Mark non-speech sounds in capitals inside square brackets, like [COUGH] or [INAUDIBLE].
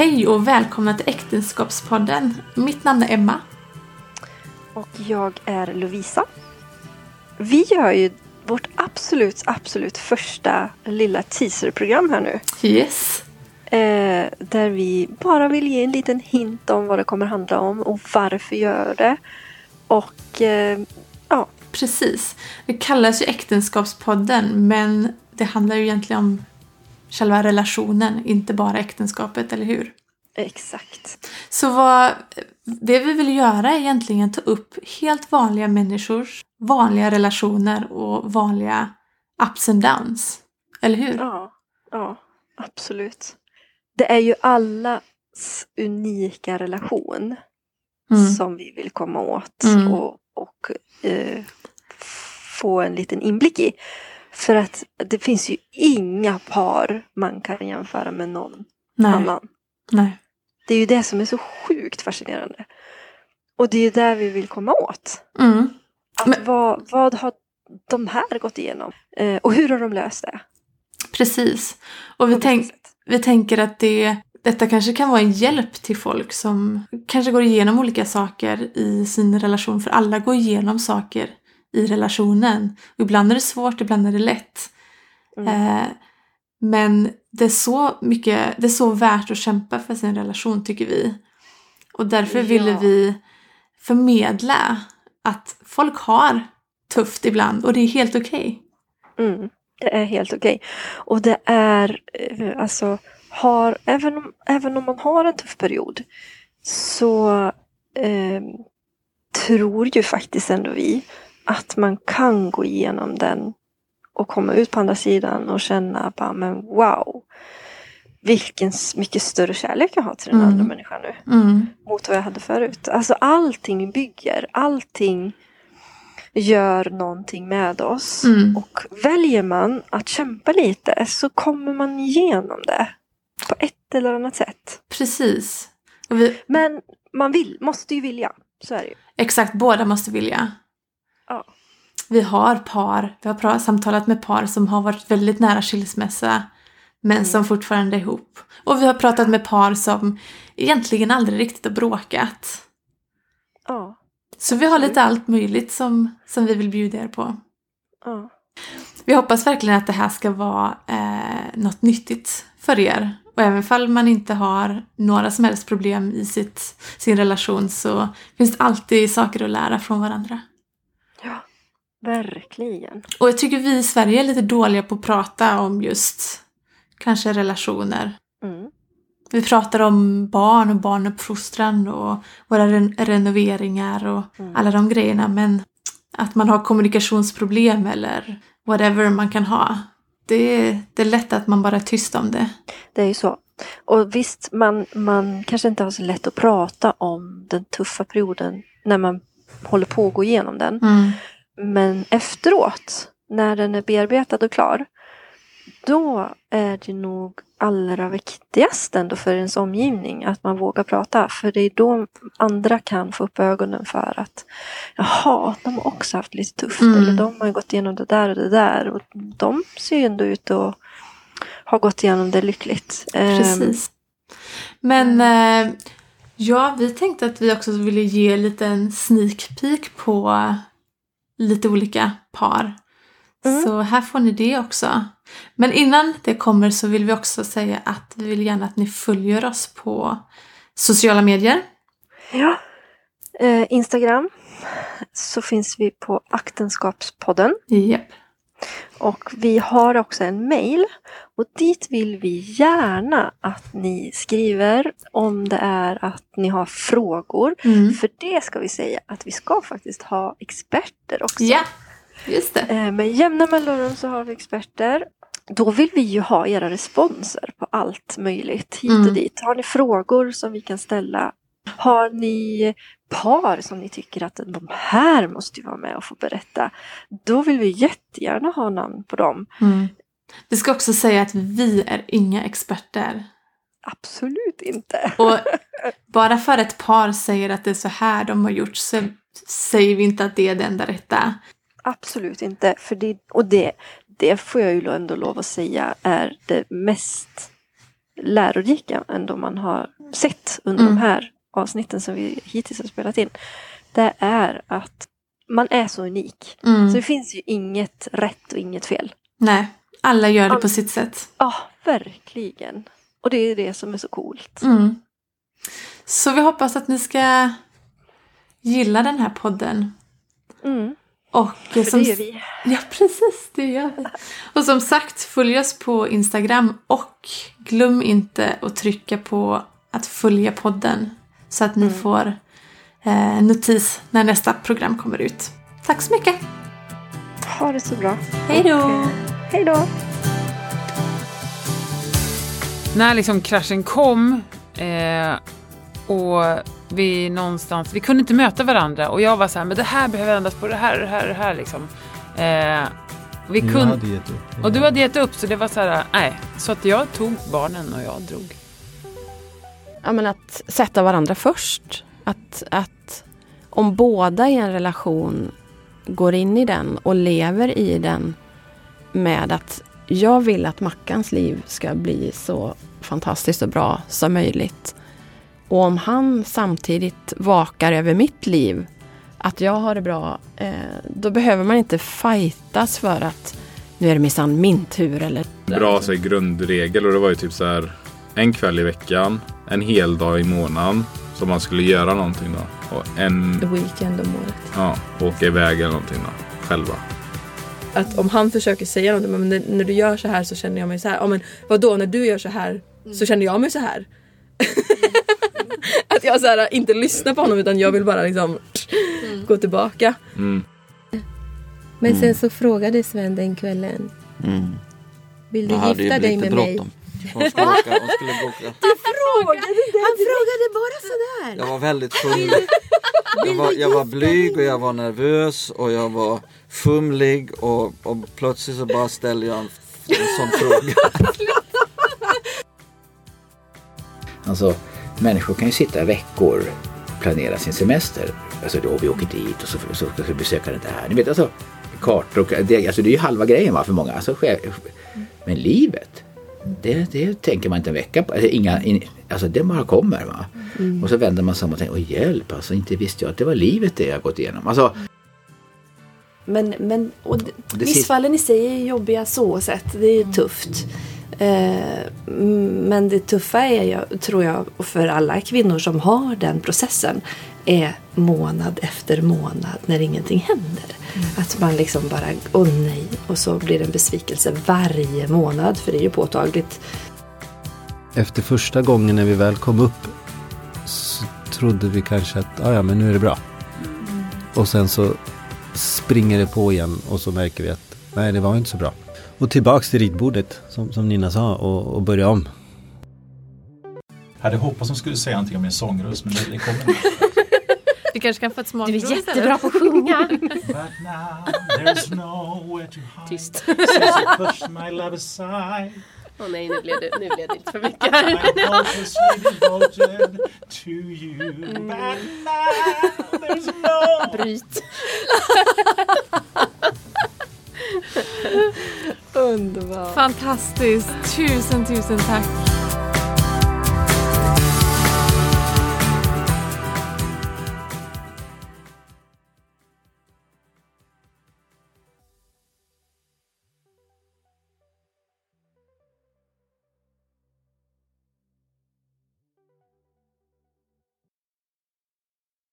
Hej och välkomna till Äktenskapspodden. Mitt namn är Emma. Och jag är Lovisa. Vi gör ju vårt absolut, absolut första lilla teaserprogram här nu. Yes. Eh, där vi bara vill ge en liten hint om vad det kommer handla om och varför gör det. Och eh, ja, Precis. Det kallas ju Äktenskapspodden men det handlar ju egentligen om själva relationen, inte bara äktenskapet, eller hur? exakt. Så vad, det vi vill göra är egentligen ta upp helt vanliga människors vanliga relationer och vanliga ups and downs. Eller hur? Ja, ja, absolut. Det är ju allas unika relation Mm. som vi vill komma åt Mm. och, och eh, få en liten inblick i. För att det finns ju inga par man kan jämföra med någon Nej. annan. Nej. Det är ju det som är så sjukt fascinerande. Och det är ju där vi vill komma åt. Mm. Att Men- vad, vad har de här gått igenom? Eh, och hur har de löst det? Precis. Och vi, tänk, vi tänker att det, detta kanske kan vara en hjälp till folk som kanske går igenom olika saker i sin relation. För alla går igenom saker i relationen. Och ibland är det svårt, ibland är det lätt. Mm. Eh, men det är, så mycket, det är så värt att kämpa för sin relation tycker vi. Och därför ville Ja. vi förmedla att folk har tufft ibland och det är helt okej. Mm, det är helt okej. Och det är eh, alltså, har, även, om, även om man har en tuff period så eh, tror ju faktiskt ändå vi att man kan gå igenom den och komma ut på andra sidan och känna bara, men wow, vilken mycket större kärlek jag har till den Mm. andra människan nu Mm. mot vad jag hade förut. Alltså allting bygger, allting gör någonting med oss. Mm. Och väljer man att kämpa lite så kommer man igenom det på ett eller annat sätt. Precis. Vi, Men man vill, måste ju vilja, så är det ju. exakt, båda måste vilja. Ja. Vi har par, vi har samtalat med par som har varit väldigt nära skilsmässa men Mm. som fortfarande är ihop. Och vi har pratat med par som egentligen aldrig riktigt har bråkat. Ja, Så vi har lite allt möjligt som, som vi vill bjuda er på. ja. Vi hoppas verkligen att det här ska vara eh, något nyttigt för er. Och även fall man inte har några som helst problem i sitt, sin relation så finns det alltid saker att lära från varandra. Verkligen. Och jag tycker vi i Sverige är lite dåliga på att prata om just kanske relationer. Mm. Vi pratar om barn och barnuppfostran och våra ren- renoveringar och Mm. alla de grejerna men att man har kommunikationsproblem eller whatever man kan ha. Det är, det är lätt att man bara är tyst om det. Det är ju så. Och visst, man, man kanske inte har så lätt att prata om den tuffa perioden när man håller på att gå igenom den. Mm. Men efteråt, när den är bearbetad och klar, då är det nog allra viktigast ändå för ens omgivning att man vågar prata. För det är då andra kan få upp ögonen för att jaha, de har också haft lite tufft. Mm. Eller de har gått igenom det där och det där. Och de ser ju ändå ut att ha gått igenom det lyckligt. Ehm, Precis. Men eh, ja, vi tänkte att vi också ville ge en liten sneak peek på lite olika par. Mm. Så här får ni det också. Men innan det kommer så vill vi också säga att vi vill gärna att ni följer oss på sociala medier. Ja. Eh, Instagram så finns vi på Aktenskapspodden. Japp. Och vi har också en mail och dit vill vi gärna att ni skriver om det är att ni har frågor. Mm. För det ska vi säga att vi ska faktiskt ha experter också. Ja, just det. Eh, Med jämna mellanrum så har vi experter. Då vill vi ju ha era responser på allt möjligt hit och Mm. dit. Har ni frågor som vi kan ställa? Har ni par som ni tycker att de här måste ju vara med och få berätta? Då vill vi jättegärna ha namn på dem. Mm. Vi ska också säga att vi är inga experter. Absolut inte. Och [LAUGHS] bara för ett par säger att det är så här de har gjort så säger vi inte att det är det enda rätta. Absolut inte. För det, och det, det får jag ju ändå lov att säga är det mest lärorika än de man har sett under Mm. de här avsnitten som vi hittills har spelat in. Det är att man är så unik. Mm. Så det finns ju inget rätt och inget fel. Nej, alla gör det på sitt sätt. Ja, verkligen. Och det är det som är så coolt. Mm. Så vi hoppas att ni ska gilla den här podden. Mm, Och för som, det gör vi. Ja, precis. Det gör vi. Och som sagt, följ oss på Instagram och glöm inte att trycka på att följa podden så att ni Mm. får eh, notis när nästa program kommer ut. Tack så mycket! Ha det så bra. Hej då! Eh, Hej då! när liksom kraschen kom eh, och vi någonstans, vi kunde inte möta varandra och jag var så här, men det här behöver ändras på det här, det här, det här liksom. Eh, vi Jag kunde, hade gett upp. och du hade gett upp så det var så här, nej. Så att jag tog barnen och jag drog. Ja, men att sätta varandra först. Att, att om båda i en relation går in i den och lever i den med att jag vill att Mackans liv ska bli så fantastiskt och bra som möjligt. Och om han samtidigt vakar över mitt liv, att jag har det bra, eh, då behöver man inte fightas för att nu är det minsann min tur eller bra så grundregel och det var ju typ så här en kväll i veckan, en hel dag i månaden som man skulle göra någonting då. Och en, weekend om året. ja, åka iväg eller någonting då, själva. Att om han försöker säga någonting, men när, du gör så här så känner jag mig så här. Ja men vadå, när du gör så här så känner jag mig så här. [LAUGHS] att jag så här, inte lyssnar på honom utan jag vill bara liksom gå tillbaka. Mm. Men sen så frågade Sven den kvällen. Mm. Vill du gifta dig med mig? bråttom. Hon skulle åka, hon skulle boka. Han frågade bara sådär. Jag var väldigt full. Jag var, jag var blyg och jag var nervös och jag var fumlig och, och plötsligt så bara ställde jag en, en sån fråga. [LAUGHS] Alltså, människor kan ju sitta veckor och planera sin semester. Alltså då vi åker dit och så, så ska vi besöka det där. Ni vet alltså, kartor och det, alltså, det är ju halva grejen va, för många. Alltså, men livet, det, det tänker man inte en vecka på. Alltså, inga, in, alltså det bara kommer va. Och så vänder man sig om och tänker, åh hjälp alltså, inte visste jag att det var livet det jag gått igenom. Alltså, Men, men och Det missfallen i sig är jobbiga så sett. Det är ju tufft. Eh, mm, men det tuffa är, jag, tror jag, och för alla kvinnor som har den processen, är månad efter månad när ingenting händer. Att man liksom bara, åh nej, och så blir det en besvikelse varje månad, för det är ju påtagligt. Efter första gången när vi väl kom upp så trodde vi kanske att ah, ja, men nu är det bra. Och sen så springer det på igen och så märker vi att nej, det var inte så bra. Och tillbaks till ritbordet som, som Nina sa och, och börja om. hade hoppats de skulle säga någonting om min sångröst men det, det kommer inte. Vi kanske kan få ett Du smakprov är jättebra på att sjunga. [LAUGHS] Now Tyst. Åh nej, nu blev det, nu blev det lite för mycket. There's no Bryt. Underbart. Fantastiskt! Tusen, tusen tack!